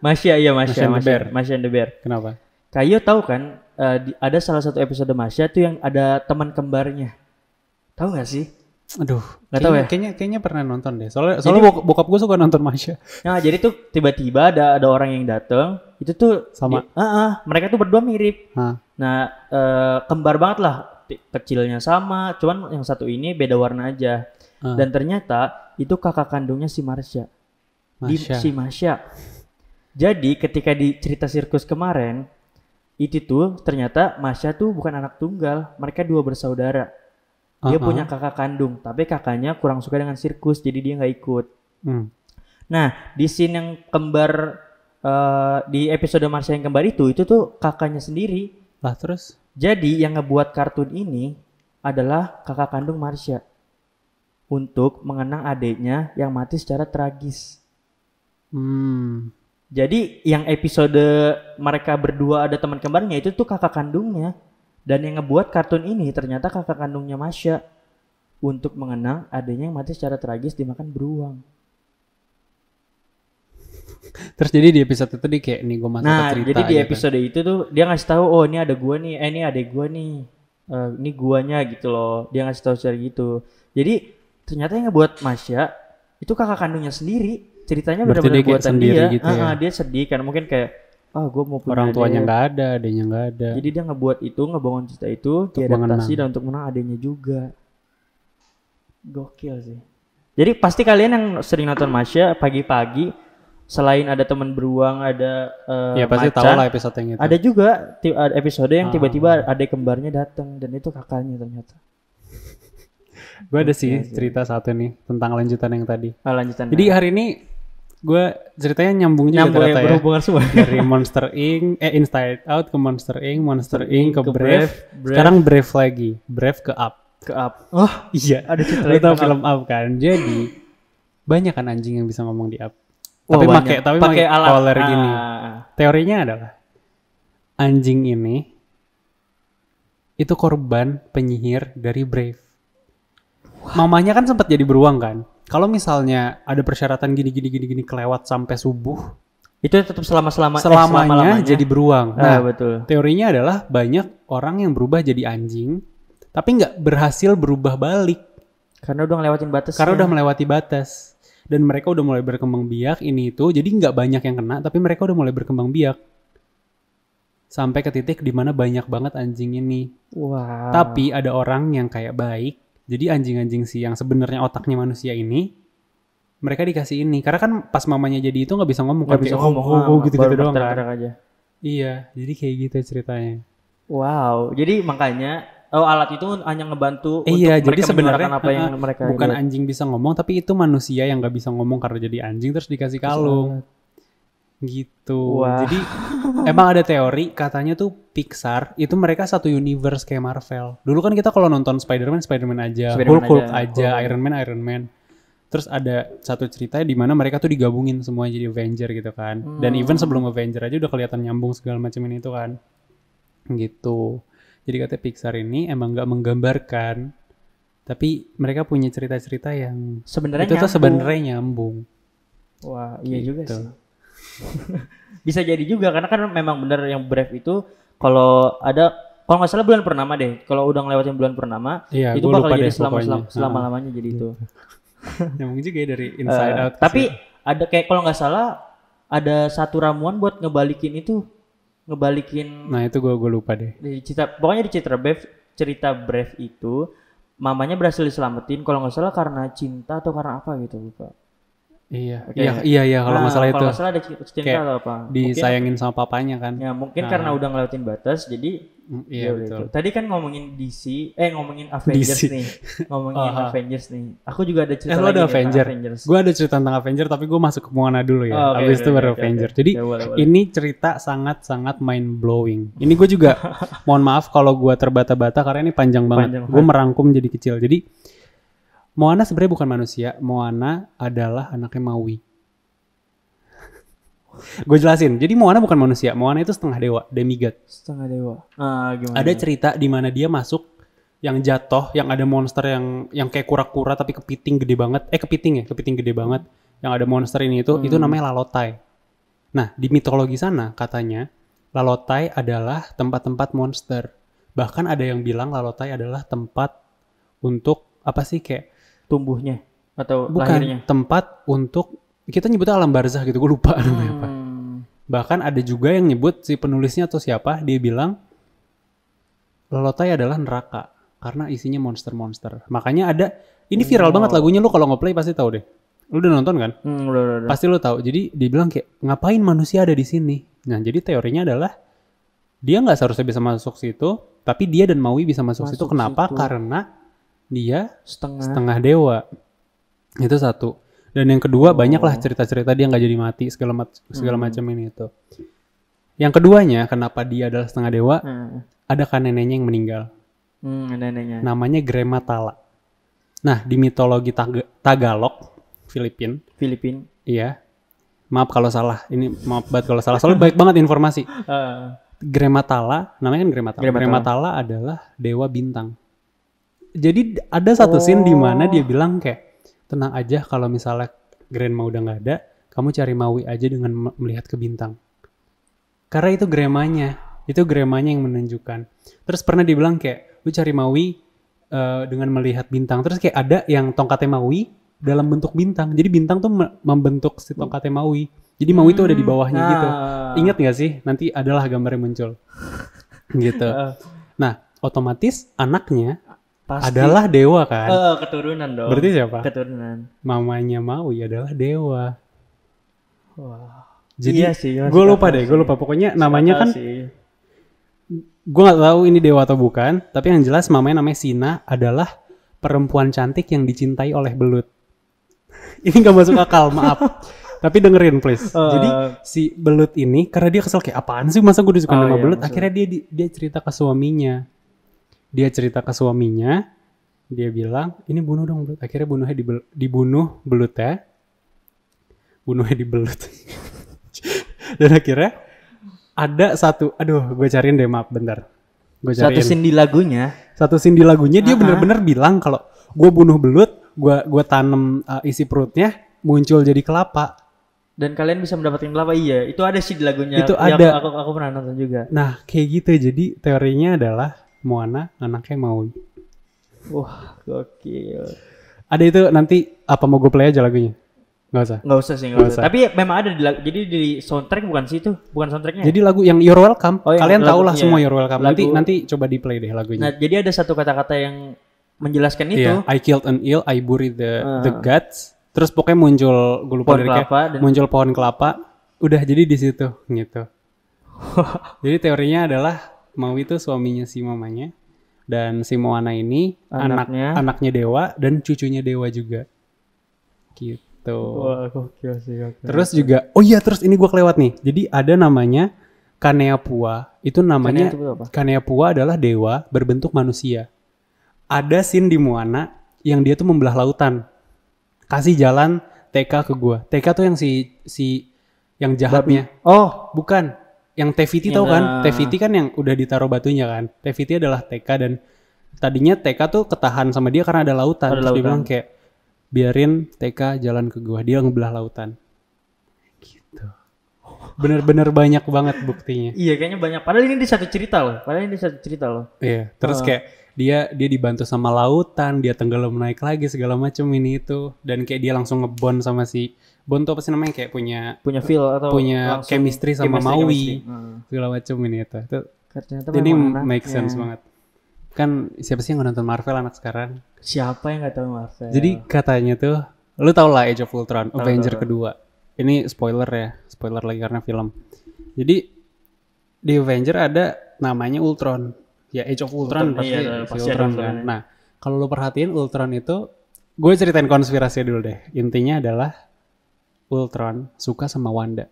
Masya, iya Masya, and the Masya, Bear. Masya and the Bear. kenapa? Kayo tahu kan eh, di- ada salah satu episode Masya tuh yang ada teman kembarnya. Tahu nggak sih? Aduh, Nggak tahu ya? kayaknya kayaknya pernah nonton deh. Soalnya soalnya bok- bokap gue suka nonton Masya. Nah, jadi tuh tiba-tiba ada ada orang yang datang, itu tuh Sama. di- ah, ah, mereka tuh berdua mirip. Hah. Nah, eh, kembar banget lah. Kecilnya sama, cuman yang satu ini beda warna aja. Ah. Dan ternyata itu kakak kandungnya si Marsha. Di, Masya. si Masya. Jadi ketika di cerita sirkus kemarin, itu tuh ternyata Masya tuh bukan anak tunggal, mereka dua bersaudara. Dia Uh-uh. punya kakak kandung, tapi kakaknya kurang suka dengan sirkus, jadi dia nggak ikut. Hmm. Nah, di scene yang kembar eh, di episode Marsha yang kembar itu, itu tuh kakaknya sendiri. Lah terus? Jadi yang ngebuat kartun ini adalah kakak kandung Marsha untuk mengenang adiknya yang mati secara tragis. Hmm. Jadi yang episode mereka berdua ada teman kembarnya itu tuh kakak kandungnya. Dan yang ngebuat kartun ini ternyata kakak kandungnya Masya untuk mengenang adiknya yang mati secara tragis dimakan beruang. Terus jadi di episode itu dia kayak nih gue masuk ke Nah, cerita jadi di gitu. episode itu tuh dia ngasih tahu oh ini ada gua nih, eh ini adek gua nih. Eh, ini guanya gitu loh. Dia ngasih tahu secara gitu. Jadi ternyata yang ngebuat Masya itu kakak kandungnya sendiri. Ceritanya benar-benar dia buatan sendiri dia. gitu Ah, ya? ah, dia sedih karena mungkin kayak ah gue mau punya orang tuanya nggak ada adanya nggak ada Jadi dia ngebuat itu, ngebangun cerita itu, diadaptasi mengenang. dan untuk menang adanya juga. Gokil sih. Jadi pasti kalian yang sering nonton Masya pagi-pagi, selain ada teman beruang, ada eh, ya pasti tahu macan, lah episode yang itu ada juga episode yang Ah. tiba-tiba ada kembarnya datang dan itu kakaknya ternyata. gue ada sih cerita satu nih tentang lanjutan yang tadi Ah, lanjutan. jadi hari ini gue ceritanya nyambung juga nyambung ya, ternyata ya. berhubungan semua. dari Monster Inc eh Inside Out ke Monster Inc Monster Inc ke, ke Brave, Brave, sekarang Brave lagi. Brave ke Up. Ke up. Oh, iya. Ada cerita lu tau film Up. Kan? Jadi banyak kan anjing yang bisa ngomong di Up. Wah, tapi pakai tapi pakai collar gini Ah. teorinya adalah anjing ini itu korban penyihir dari Brave. Mamanya kan sempat jadi beruang kan. Kalau misalnya ada persyaratan gini gini gini gini kelewat sampai subuh, Itu tetap selama-selama eh, selamanya selama-lamanya. jadi beruang. Ah, Nah, betul. teorinya adalah banyak orang yang berubah jadi anjing, tapi nggak berhasil berubah balik Karena udah ngelewatin batas. karena udah melewati batas dan mereka udah mulai berkembang biak ini itu jadi nggak banyak yang kena tapi mereka udah mulai berkembang biak sampai ke titik di mana banyak banget anjing ini Wah. tapi ada orang yang kayak baik jadi anjing-anjing sih yang sebenarnya otaknya manusia ini mereka dikasih ini. Karena kan pas mamanya jadi itu nggak bisa ngomong nggak bisa ngomong oh, oh, gitu gitu doang kan. aja. iya jadi kayak gitu ceritanya. Wow, jadi makanya oh alat itu hanya ngebantu iya untuk jadi mereka sebenarnya apa yang mereka bukan lihat. anjing bisa ngomong tapi itu manusia yang nggak bisa ngomong karena jadi anjing terus dikasih kalung gitu. Wah. Jadi emang ada teori katanya tuh Pixar itu mereka satu universe kayak Marvel. Dulu kan kita kalau nonton Spider-Man Spider-Man aja, Spider-Man Hulk Hulk aja, Hulk. Iron Man Iron Man. Terus ada satu cerita di mana mereka tuh digabungin semua jadi Avenger gitu kan. Dan Hmm. even sebelum Avenger aja udah kelihatan nyambung segala macam ini itu kan. Gitu. Jadi katanya Pixar ini emang nggak menggambarkan tapi mereka punya cerita-cerita yang Sebenarnya itu tuh nyambung. sebenarnya nyambung. Wah, iya juga Gitu. sih. Bisa jadi juga karena kan memang benar yang Brave itu kalau ada kalau nggak salah bulan purnama deh. Kalau udah ngelewatin bulan purnama, Iya, itu bakal jadi deh selama selama, selama lamanya jadi itu. Nyambung juga ya dari Inside Eh, Out. tapi sini. ada kayak kalau nggak salah ada satu ramuan buat ngebalikin itu ngebalikin Nah itu gue gue lupa deh. di cerita pokoknya di cerita Brave cerita Brave itu mamanya berhasil diselamatin kalau nggak salah karena cinta atau karena apa gitu lupa Iya, Oke. iya, iya, iya kalau Nah, salah itu kalau nggak salah ada cinta Kayak atau apa mungkin, disayangin sama papanya kan. ya mungkin Ah. karena udah ngelewatin batas jadi Mm, ya Iya udah betul. itu. tadi kan ngomongin DC eh ngomongin Avengers DC. nih ngomongin Aha. Avengers nih aku juga ada cerita Eh lagi ada nih tentang Avenger. Avengers Gue ada cerita tentang Avenger tapi gue masuk ke Moana dulu ya. Oh, oke, Abis oke, itu baru oke, oke, Avenger. oke. Jadi Ya, boleh, boleh. ini cerita sangat-sangat mind blowing. Ini gue juga mohon maaf kalau gue terbata-bata karena ini panjang banget. Panjang Gue merangkum jadi kecil. Jadi Moana sebenarnya bukan manusia. Moana adalah anaknya Maui. gue jelasin. Jadi Moana bukan manusia. Moana itu setengah dewa, demigod. setengah dewa ah gimana Ada cerita di mana dia masuk yang jatuh, yang ada monster yang yang kayak kura-kura tapi kepiting gede banget. Eh kepiting ya, kepiting gede banget. Yang ada monster ini itu itu Hmm. namanya Lalotai. Nah, di mitologi sana katanya Lalotai adalah tempat-tempat monster. Bahkan ada yang bilang Lalotai adalah tempat untuk apa sih kayak tumbuhnya atau bukan lahirnya tempat untuk kita nyebutnya alam barzah gitu. Gue lupa namanya apa. Hmm. Bahkan ada juga yang nyebut si penulisnya atau siapa, dia bilang Lolotai adalah neraka karena isinya monster-monster. Makanya ada ini viral Oh. banget lagunya lu kalau nge-play pasti tahu deh. Lu udah nonton kan? Hmm, udah, udah, udah. Pasti lu tahu. Jadi dia bilang kayak ngapain manusia ada di sini? Nah, jadi teorinya adalah dia nggak seharusnya bisa masuk situ, tapi dia dan Maui bisa masuk, situ. Masuk Kenapa? situ. Karena dia setengah, setengah dewa. Itu satu. Dan yang kedua Oh. banyaklah cerita-cerita dia nggak jadi mati segala mac- segala Hmm. macam ini itu. Yang keduanya kenapa dia adalah setengah dewa? Hmm. Ada kan neneknya yang meninggal. Hmm, neneknya. Namanya Grema Tala. Nah di mitologi Tag- Tagalog, Filipin, Filipin. iya. Maaf kalau salah. Ini maaf banget kalau salah. Soalnya baik banget informasi. Ah, Grema Tala, namanya kan Grema Tala. Grema Grema Tala adalah dewa bintang. Jadi ada satu scene di mana dia bilang kayak tenang aja kalau misalnya Grandma udah nggak ada, kamu cari Maui aja dengan me- melihat ke bintang. Karena itu Gremanya, itu Gremanya yang menunjukkan. Terus pernah dibilang kayak lu cari Maui eh, dengan melihat bintang. Terus kayak ada yang tongkatnya Maui dalam bentuk bintang. Jadi bintang tuh me- membentuk si tongkatnya Maui. Jadi Maui itu ada di bawahnya Nah. gitu. Ingat nggak sih? Nanti adalah gambarnya muncul. gitu. Nah, otomatis anaknya pasti. adalah dewa kan? Eh, keturunan dong. Berarti siapa? keturunan. Mamanya Maui adalah dewa. Wah. Jadi Iya sih, gue lupa deh, gue lupa. Pokoknya namanya kan sih. gue nggak tahu ini dewa atau bukan. Tapi yang jelas mamanya namanya Sina adalah perempuan cantik yang dicintai oleh belut. ini nggak masuk akal, maaf. Tapi dengerin please. Eh. Jadi si belut ini karena dia kesel kayak apaan sih masa gue disukai Oh, nama iya, belut. maksud- Akhirnya dia di- dia cerita ke suaminya. Dia cerita ke suaminya. Dia bilang ini bunuh dong belut. Akhirnya bunuhnya dibel- dibunuh belutnya. Bunuhnya di belut. Dan akhirnya ada satu, aduh gue cariin deh maaf bentar. Gue Satu cariin scene di lagunya. satu scene di lagunya dia bener-bener bilang kalau gue bunuh belut, gue gua tanem uh, isi perutnya muncul jadi kelapa. Dan kalian bisa mendapatkan kelapa iya. Itu ada sih di lagunya. Itu Ya, ada. Aku, aku, aku pernah nonton juga. Nah kayak gitu jadi teorinya adalah Moana anaknya Maui. Wah, gokil. Ada itu nanti apa mau gue play aja lagunya? Gak usah. Nggak usah sih, nggak Nggak usah. usah. Tapi memang ada di lagu. Jadi di soundtrack bukan sih itu, bukan soundtracknya. Jadi lagu yang You're Welcome, Oh, yang kalian lagu- tau lah iya. semua You're Welcome. Nanti Lagu- nanti coba di play deh lagunya. Nah, jadi ada satu kata-kata yang menjelaskan itu. Iya, I killed an eel, I buried the Ah. the guts. Terus pokoknya muncul, gue lupa Pohon liriknya, kelapa dan- muncul pohon kelapa. Udah jadi di situ gitu. jadi teorinya adalah mau itu suaminya si mamanya dan si Moana ini Anaknya. anak anaknya dewa dan cucunya dewa juga. Gitu. Wah, gokil sih, gokil. Terus juga, oh iya terus ini gua kelewat nih. Jadi ada namanya Kaneapua. Itu namanya? Kaneapua adalah dewa berbentuk manusia. Ada scene di Moana yang dia tuh membelah lautan. Kasih jalan TK ke gua. TK tuh yang si si yang jahatnya. Oh, Bukan. Yang Teviti Yang tahu kan? Teviti kan yang udah ditaruh batunya kan. Teviti adalah TK dan tadinya TK tuh ketahan sama dia karena ada lautan. Ada Terus dia lautan. bilang kayak biarin TK jalan ke gua. Dia ngebelah lautan. Gitu. Bener-bener banyak banget buktinya. iya kayaknya banyak. Padahal ini di satu cerita loh. Padahal ini di satu cerita loh. Iya, terus kayak dia dia dibantu sama lautan, dia tenggelam naik lagi segala macam ini itu dan kayak dia langsung ngebond sama si Apa sih namanya kayak punya Punya feel atau punya chemistry sama chemistry, Maui chemistry. Hmm. segala macam ini itu. Itu Ternyata Jadi make sense banget. Kan siapa sih yang nonton Marvel anak sekarang? Siapa yang nggak tahu Marvel? Jadi katanya tuh, lu tau lah Age of Ultron, Avenger tahu. kedua. Ini spoiler ya, spoiler lagi karena film. Jadi di Avenger ada namanya Ultron. Ya Age of Ultron, Ultron, pasti, iya, si pasti Ultron kan. Nah, kalau lu perhatiin Ultron itu, gue ceritain konspirasi dulu deh. Intinya adalah Ultron suka sama Wanda.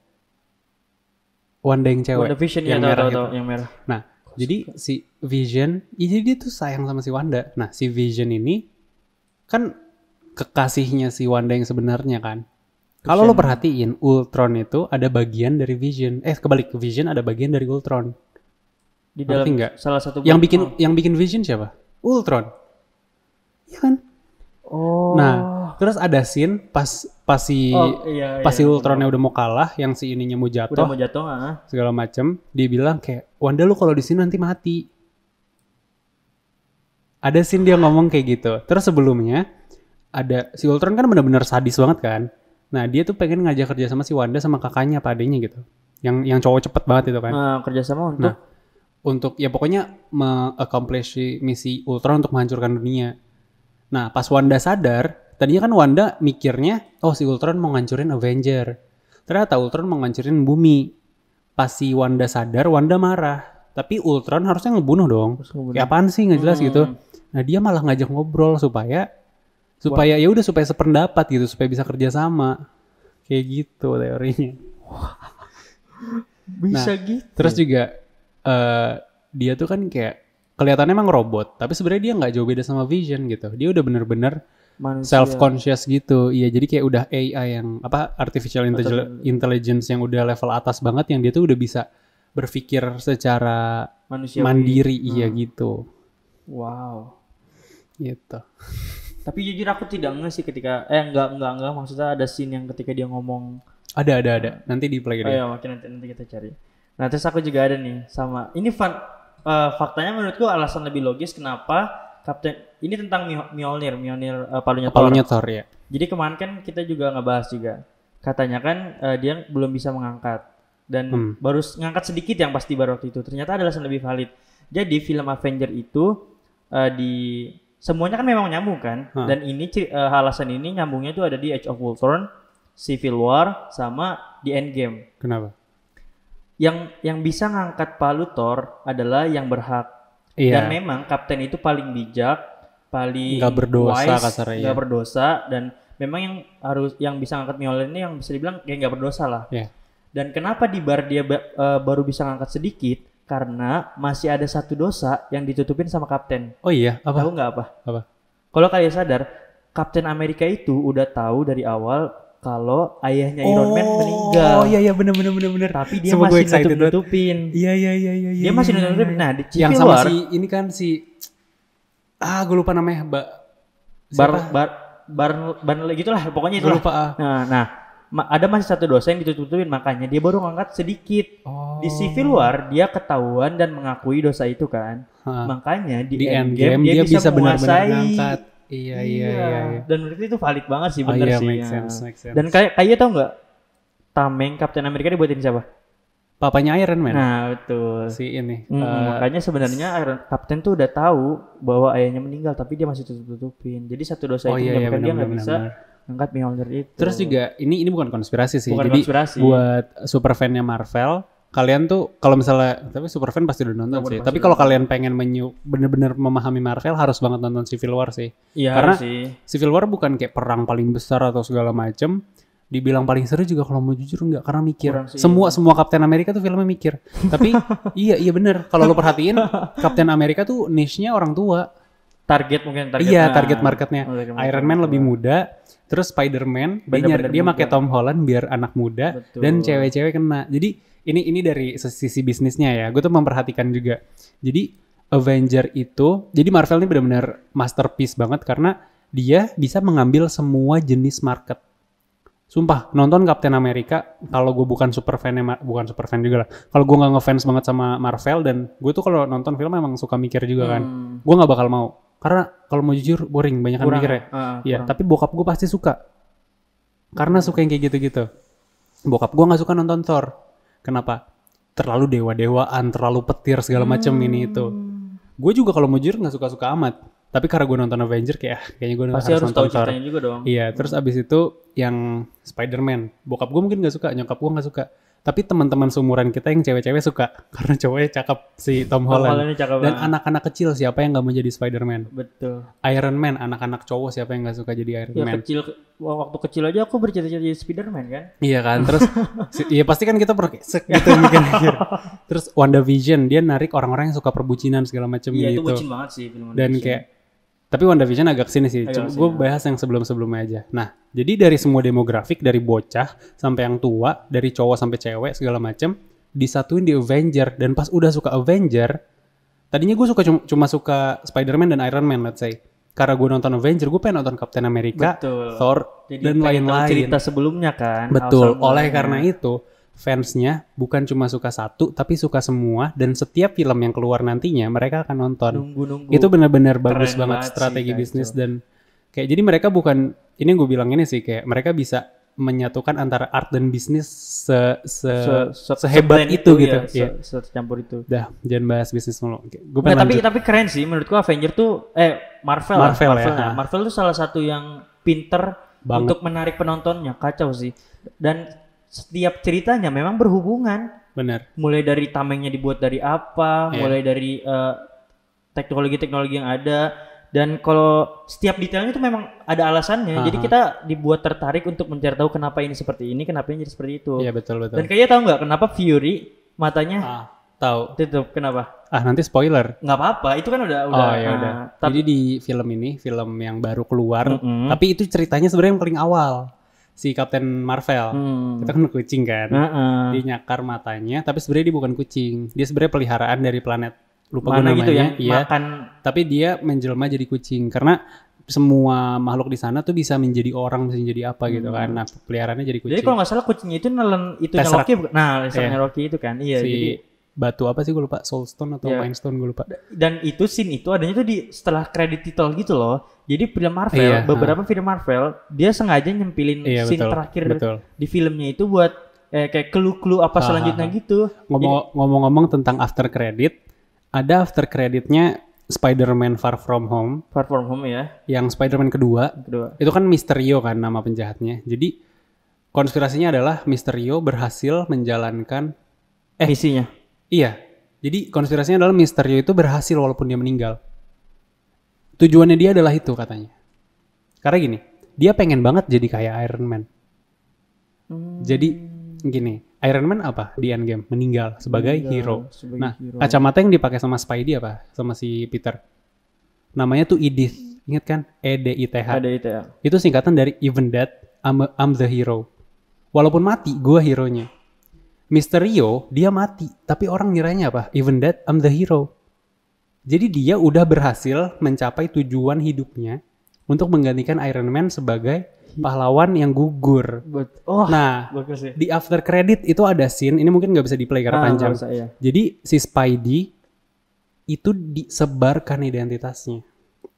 Wanda yang cewek. Wanda Vision ya yang tahu merah tahu itu. tahu yang merah. Nah, jadi si Vision, ya jadi dia tuh sayang sama si Wanda. Nah, si Vision ini kan kekasihnya si Wanda yang sebenarnya kan. Kalau lo perhatiin, Ultron itu ada bagian dari Vision. Eh, kebalik ke Vision ada bagian dari Ultron. Di dalam nggak? salah satu Yang bikin yang bikin Vision siapa? Ultron. Iya kan? Oh. Nah, terus ada scene pas pas si Oh, iya, pas si iya. Ultronnya udah mau kalah, yang si ininya mau udah jatuh, mau jatuh ah. segala macem. Dia bilang kayak Wanda lu kalau di sini nanti mati. Ada scene dia ngomong kayak gitu. Terus sebelumnya ada si Ultron kan benar-benar sadis banget kan. Nah dia tuh pengen ngajak kerja sama si Wanda sama kakaknya apa adanya gitu. Yang yang cowok cepet banget itu kan. Nah, kerjasama untuk Nah, untuk? ya pokoknya me-accomplish si misi Ultron untuk menghancurkan dunia. Nah, pas Wanda sadar, tadinya kan Wanda mikirnya, oh si Ultron mau ngancurin Avenger. Ternyata Ultron mau ngancurin bumi. Pas si Wanda sadar, Wanda marah. Tapi Ultron harusnya ngebunuh dong. Ngebunuh. Kayak apaan sih nggak jelas gitu. Hmm. Nah, dia malah ngajak ngobrol supaya supaya ya udah supaya sependapat gitu, supaya bisa kerja sama. Kayak gitu teorinya. bisa gitu. Terus juga eh dia tuh kan kayak kelihatannya emang robot, tapi sebenarnya dia nggak jauh beda sama Vision gitu. Dia udah bener-bener Manusia. self conscious gitu. Iya, jadi kayak udah AI yang apa artificial intelli- intelligence yang udah level atas banget yang dia tuh udah bisa berpikir secara manusia mandiri iya gitu. Wow. Gitu. Tapi jujur aku tidak nge sih ketika eh enggak enggak enggak maksudnya ada scene yang ketika dia ngomong Ada ada ada. Nanti di play oh deh. ya makin nanti nanti kita cari. Nah terus aku juga ada nih sama ini fun eh, faktanya menurutku alasan lebih logis kenapa Kapten ini tentang Mjolnir Mjolnir eh, palunya Thor. Palunya Thor ya. Jadi kemarin kan kita juga ngebahas juga katanya kan eh, dia belum bisa mengangkat dan Hmm. baru ngangkat sedikit yang pasti baru waktu itu. Ternyata ada alasan lebih valid. Jadi film Avenger itu eh, di semuanya kan memang nyambung kan Hah. dan ini eh, alasan ini nyambungnya tuh ada di Age of Ultron, Civil War sama di Endgame. Kenapa? Yang yang bisa ngangkat palu Thor adalah yang berhak. Iya. Dan memang kapten itu paling bijak, paling Nggak berdosa wise, kasarnya, nggak berdosa dan memang yang harus yang bisa ngangkat Mjolnir ini yang bisa dibilang kayak nggak berdosa lah. Iya. Dan kenapa di bar dia eh, baru bisa ngangkat sedikit? Karena masih ada satu dosa yang ditutupin sama kapten. Oh iya, apa? Tahu nggak apa? Apa? Kalau kalian sadar, Kapten Amerika itu udah tahu dari awal kalau ayahnya Iron Man meninggal. Oh iya iya bener bener bener bener. Tapi dia Sumpah gue masih excited banget. nutup-nutupin. Iya iya iya iya. Dia iya, masih iya, nutup-nutupin. iya. Nah, di yang Civil sama War, si ini kan si ah gue lupa namanya Mbak bar bar bar bar gitulah pokoknya gue itulah. lupa ah. Nah, nah ma- ada masih satu dosa yang ditutup-tutupin makanya dia baru ngangkat sedikit. Oh. Di Civil War dia ketahuan dan mengakui dosa itu kan. Ha. Makanya di, di Endgame, endgame dia, bisa benar-benar menguasai. ngangkat. Iya iya iya. iya. Dan menurut itu valid banget sih Oh bener iya sih. make sense make sense. Dan kayak kayak tau nggak tameng Kapten Amerika dibuatin siapa? papanya Iron Man Nah betul. si ini. Mm, eh, makanya sebenarnya Iron Kapten tuh udah tahu bahwa ayahnya meninggal tapi dia masih tutup-tutupin. Jadi satu dosa oh itu iya iya menyebabkan dia nggak bisa angkat Mjolnir itu. Terus juga ini ini bukan konspirasi sih. Bukan Jadi konspirasi. buat super fan-nya Marvel, kalian tuh kalau misalnya tapi super fan pasti udah nonton Super sih. Tapi kalau kalian pengen menyu bener-bener memahami Marvel harus banget nonton Civil War sih. Iya karena- sih. Civil War bukan kayak perang paling besar atau segala macem. Dibilang paling seru juga kalau mau jujur enggak karena mikir. Kurang sih. Semua semua Kapten Amerika tuh filmnya mikir. Tapi iya iya bener. Kalau lo perhatiin Kapten Amerika tuh niche-nya orang tua. Target mungkin target. iya target marketnya. target market Iron Man lebih muda. Terus Spider-Man dia dia pakai Tom Holland biar anak muda Betul. dan cewek-cewek kena. Jadi ini ini dari sisi bisnisnya ya. Gue tuh memperhatikan juga. Jadi Avenger itu, jadi Marvel ini benar-benar masterpiece banget karena dia bisa mengambil semua jenis market. Sumpah, nonton Captain America, kalau gue bukan super fan bukan super fan juga lah. Kalau gue nggak ngefans banget sama Marvel dan gue tuh kalau nonton film emang suka mikir juga kan. Hmm, Gue nggak bakal mau. Karena kalau mau jujur boring, banyak kan mikir ya. Iya, kurang. tapi bokap gue pasti suka. Karena suka yang kayak gitu-gitu. Bokap gue nggak suka nonton Thor. Kenapa? Terlalu dewa-dewaan, terlalu petir segala macem ini itu. Hmm. Gue juga kalau mau jujur nggak suka-suka amat. Tapi karena gue nonton Avenger kayak ah, kayaknya gue harus, harus tahu nonton Thor. ceritanya juga dong. Iya, terus abis itu yang Spider-Man. Bokap gue mungkin nggak suka, nyokap gue nggak suka. Tapi teman-teman seumuran kita yang cewek-cewek suka karena cowoknya cakep si Tom Tom Holland. Holland ini cakep Dan anak-anak kecil siapa yang nggak mau jadi Spider-Man? Betul. Iron Man, anak-anak cowok siapa yang nggak suka jadi Iron Ya Man? kecil waktu kecil aja aku bercita-cita jadi Spiderman kan. Iya kan, terus iya pasti kan kita per sek gitu mikir-mikir. Terus WandaVision dia narik orang-orang yang suka perbucinan segala macam Iya itu gitu. bucin banget sih film Dan kayak tapi WandaVision agak sini sih. Agak Gue bahas yang sebelum-sebelumnya aja. Nah, jadi dari semua demografik dari bocah sampai yang tua, dari cowok sampai cewek segala macam disatuin di Avenger dan pas udah suka Avenger, tadinya gue suka cuma, cuma suka Spider-Man dan Iron Man let's say. Karena gue nonton Avenger, gue pengen nonton Captain America, Betul. Thor, Jadi dan lain-lain. cerita sebelumnya kan. Betul. Oleh karena itu, fansnya bukan cuma suka satu, tapi suka semua. Dan setiap film yang keluar nantinya, mereka akan nonton. nunggu-nunggu. Itu benar-benar bagus Keren banget strategi sih, bisnis dan kayak jadi mereka bukan ini gue bilang ini sih kayak mereka bisa menyatukan antara art dan bisnis se, se, Se- se- sehebat seblend itu, gitu. ya, Iya. se- secampur itu. Dah, jangan bahas bisnis mulu. Gue Nggak, pengen tapi lanjut. tapi keren sih menurutku Avenger tuh eh Marvel lah, Marvel ya, Marvel, ha. Marvel tuh salah satu yang pinter Banget. untuk menarik penontonnya kacau sih dan setiap ceritanya memang berhubungan Bener. mulai dari tamengnya dibuat dari apa Iya. mulai dari eh, teknologi-teknologi yang ada dan kalau setiap detailnya itu memang ada alasannya Aha. jadi kita dibuat tertarik untuk mencari tahu kenapa ini seperti ini kenapa ini jadi seperti itu Iya betul betul. dan kayaknya tahu nggak kenapa Fury matanya Ah, tahu. tutup kenapa Ah nanti spoiler. nggak apa-apa itu kan udah udah oh ya nah, udah. tapi Jadi di film ini film yang baru keluar, Mm-mm. tapi itu ceritanya sebenarnya yang paling awal si Captain Marvel. Hmm. Itu kan kucing kan. Heeh. Dia nyakar matanya, tapi sebenarnya dia bukan kucing. Dia sebenarnya peliharaan dari planet lupa gue mana namanya. gitu yang Iya. makan Tapi dia menjelma jadi kucing karena semua makhluk di sana tuh bisa menjadi orang, bisa menjadi apa gitu kan. Nah, peliharaannya jadi kucing. Hmm. jadi kalau nggak salah kucingnya itu nelen itu bukan? nah Iya. Loki itu kan iya si jadi batu apa sih gue lupa Soulstone atau Iya. Mind Stone gue lupa. Dan itu scene itu adanya tuh di setelah credit title gitu loh. Jadi film Marvel, Iya, beberapa film Marvel dia sengaja nyempilin Iya scene betul. terakhir Betul. di filmnya itu buat eh, kayak clue-clue apa selanjutnya ah. gitu. Ngomong- Ngomong-ngomong tentang after credit, ada after creditnya Spider-Man Far From Home Far From Home ya, yang Spider-Man kedua kedua. itu kan Misterio kan nama penjahatnya. Jadi konspirasinya adalah Misterio berhasil menjalankan Eh. Misinya. Iya. Jadi konspirasinya adalah Misterio itu berhasil walaupun dia meninggal. Tujuannya dia adalah itu katanya. Karena gini, dia pengen banget jadi kayak Iron Man. Hmm, Jadi gini, Iron Man apa di Endgame? Meninggal sebagai meninggal hero. sebagai Nah, hero. kacamata yang dipakai sama Spidey apa? Sama si Peter. Namanya tuh Edith. Ingat kan? E D I T H. ada itu ya. Itu singkatan dari Even Dead, I'm, a- I'm the hero. Walaupun mati, gua hero-nya. Mysterio, dia mati. Tapi orang ngiranya apa? Even Dead, I'm the hero. Jadi dia udah berhasil mencapai tujuan hidupnya untuk menggantikan Iron Man sebagai pahlawan yang gugur. Buat oh, Nah, bagus sih. di after credit itu ada scene, ini mungkin nggak bisa di play karena Ah, panjang. usah, iya. Jadi si Spidey itu disebarkan identitasnya.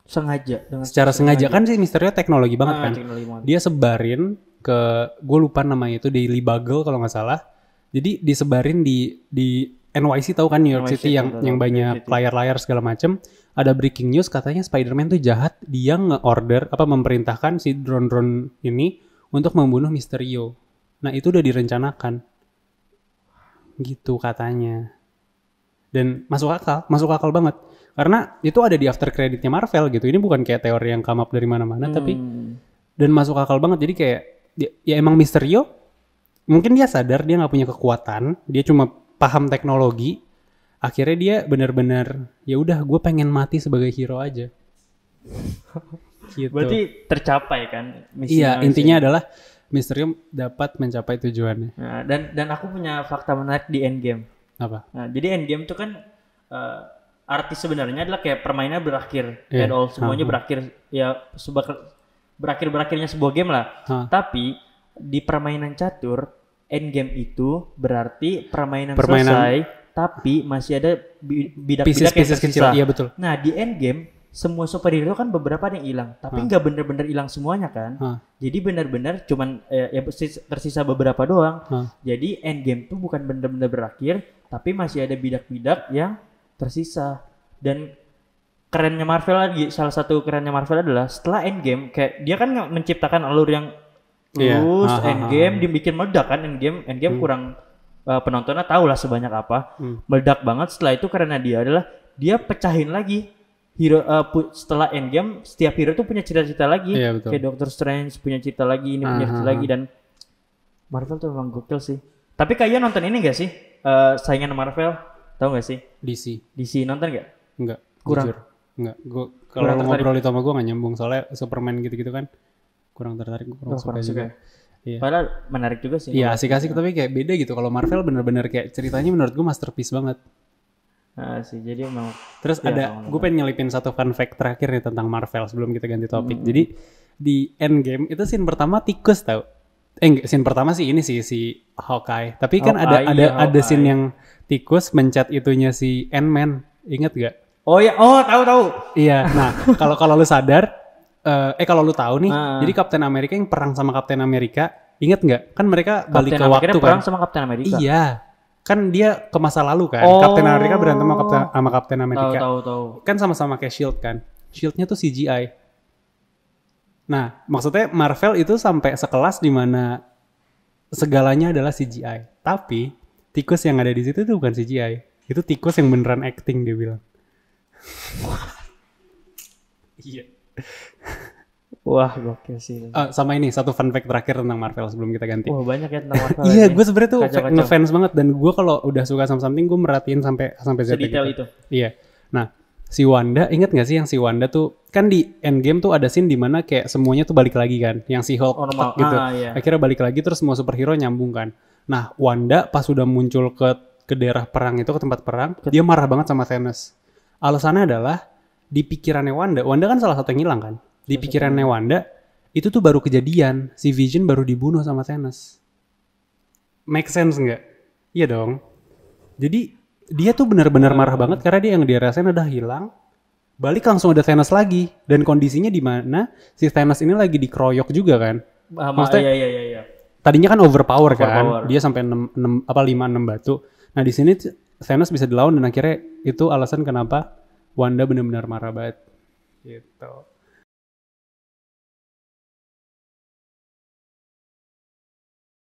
Sengaja dengan Secara sengaja kan si Misterio teknologi banget Ah, kan. teknologi banget. Dia sebarin ke gue lupa namanya itu Daily Bugle kalau nggak salah. Jadi disebarin di di NYC tahu kan New York NYC, City yang yang banyak layar-layar segala macem. Ada breaking news katanya Spider-Man tuh jahat, dia nge-order apa memerintahkan si drone-drone ini untuk membunuh Misterio. Nah, itu udah direncanakan. Gitu katanya. Dan masuk akal, masuk akal banget. Karena itu ada di after creditnya Marvel gitu. Ini bukan kayak teori yang come up dari mana-mana, tapi Hmm. dan masuk akal banget. Jadi kayak ya, ya emang Misterio mungkin dia sadar dia nggak punya kekuatan, dia cuma paham teknologi. Akhirnya dia benar-benar ya udah gue pengen mati sebagai hero aja. gitu. Berarti tercapai kan misi iya intinya adalah Misterio dapat mencapai tujuannya. Nah, dan dan aku punya fakta menarik di Endgame. Apa? Nah, jadi Endgame itu kan eh, arti sebenarnya adalah kayak permainan berakhir, Iya. and all semuanya Aha. berakhir ya sebuah berakhir berakhirnya sebuah game lah. Hah. Tapi di permainan catur Endgame itu berarti permainan, Permainan- selesai, tapi masih ada bi- bidak-bidak yang Pieces-pieces kecil. tersisa. Iya betul. Nah di Endgame semua superhero kan beberapa ada yang hilang, tapi nggak bener-bener hilang semuanya kan. Hah. Jadi benar-benar cuman eh, ya tersisa beberapa doang. Hah. Jadi Endgame tuh bukan benar-benar berakhir, tapi masih ada bidak-bidak yang tersisa. Dan kerennya Marvel lagi, salah satu kerennya Marvel adalah setelah Endgame kayak dia kan menciptakan alur yang Iya. ha, ha, Endgame ha. dibikin meledak kan Endgame, Endgame kurang eh, penontonnya tahu lah sebanyak apa. Hmm. Meledak banget setelah itu karena dia adalah dia pecahin lagi hero pu- setelah Endgame setiap hero tuh punya cita-cita lagi Iya, betul. kayak Doctor Strange punya cita lagi ini punya ah, lagi dan Marvel tuh memang gokil sih tapi kalian nonton ini gak sih Eh, saingan Marvel tahu gak sih DC. DC nonton gak Enggak. Kurang. Jujur. Enggak. Gue kalau ngobrol itu sama gue gak nyambung soalnya Superman gitu-gitu kan kurang tertarik kurang Oh, suka kurang juga. suka. Iya. padahal menarik juga sih Iya asik-asik tapi kayak beda gitu. Kalau Marvel bener-bener kayak ceritanya menurut gue masterpiece banget. Nah, sih jadi emang Terus Iya, ada, gue pengen nyelipin satu fun fact terakhir nih tentang Marvel sebelum kita ganti topik. Hmm. Jadi di Endgame itu scene pertama tikus tau. Eh scene pertama sih ini sih si Hawkeye. Tapi kan ada Hawkeye, ada iya, ada scene yang tikus mencet itunya si Ant-Man. Ingat gak? oh ya oh tahu tahu Iya. Nah kalau kalau lu sadar, eh, eh kalau lu tahu nih, Ah. jadi Captain America yang perang sama Captain America, inget nggak? Kan mereka balik Captain ke America waktu perang kan? sama Captain America Iya. Kan dia ke masa lalu kan. Oh. Captain America berantem sama Captain, sama Captain tahu America. tahu tahu Kan sama-sama kayak Shield kan. Shieldnya tuh CGI. Nah, maksudnya Marvel itu sampai sekelas di mana segalanya adalah CGI. Tapi tikus yang ada di situ tuh bukan CGI. Itu tikus yang beneran acting dia bilang. Iya. wah gokil sih Eh, sama ini satu fun fact terakhir tentang Marvel sebelum kita ganti. wah banyak ya tentang Marvel Iya, gue sebenarnya tuh Kacau, kacau. ngefans banget dan gue kalau udah suka sama something gue merhatiin sampai sampai Z sedetail gitu. itu Iya. Nah, si Wanda, inget gak sih yang si Wanda tuh kan di Endgame tuh ada scene di mana kayak semuanya tuh balik lagi kan, yang si Hulk Normal. gitu. Ah, iya. Akhirnya balik lagi terus semua superhero nyambung kan. Nah, Wanda pas udah muncul ke ke daerah perang itu ke tempat perang, dia marah banget sama Thanos. Alasannya adalah di pikirannya Wanda, Wanda kan salah satu yang hilang kan. Di pikirannya Wanda itu tuh baru kejadian, si Vision baru dibunuh sama Thanos. Make sense nggak? Iya dong. Jadi dia tuh benar-benar marah banget karena dia yang dia rasain udah hilang. Balik langsung ada Thanos lagi dan kondisinya di mana si Thanos ini lagi dikeroyok juga kan. Ah, ma- Maksudnya- iya iya iya iya. Tadinya kan overpower, Overpower. kan. Dia sampai 6, apa 5 6 batu. Nah, di sini Thanos bisa dilawan dan akhirnya itu alasan kenapa Wanda benar-benar marah banget. Gitu.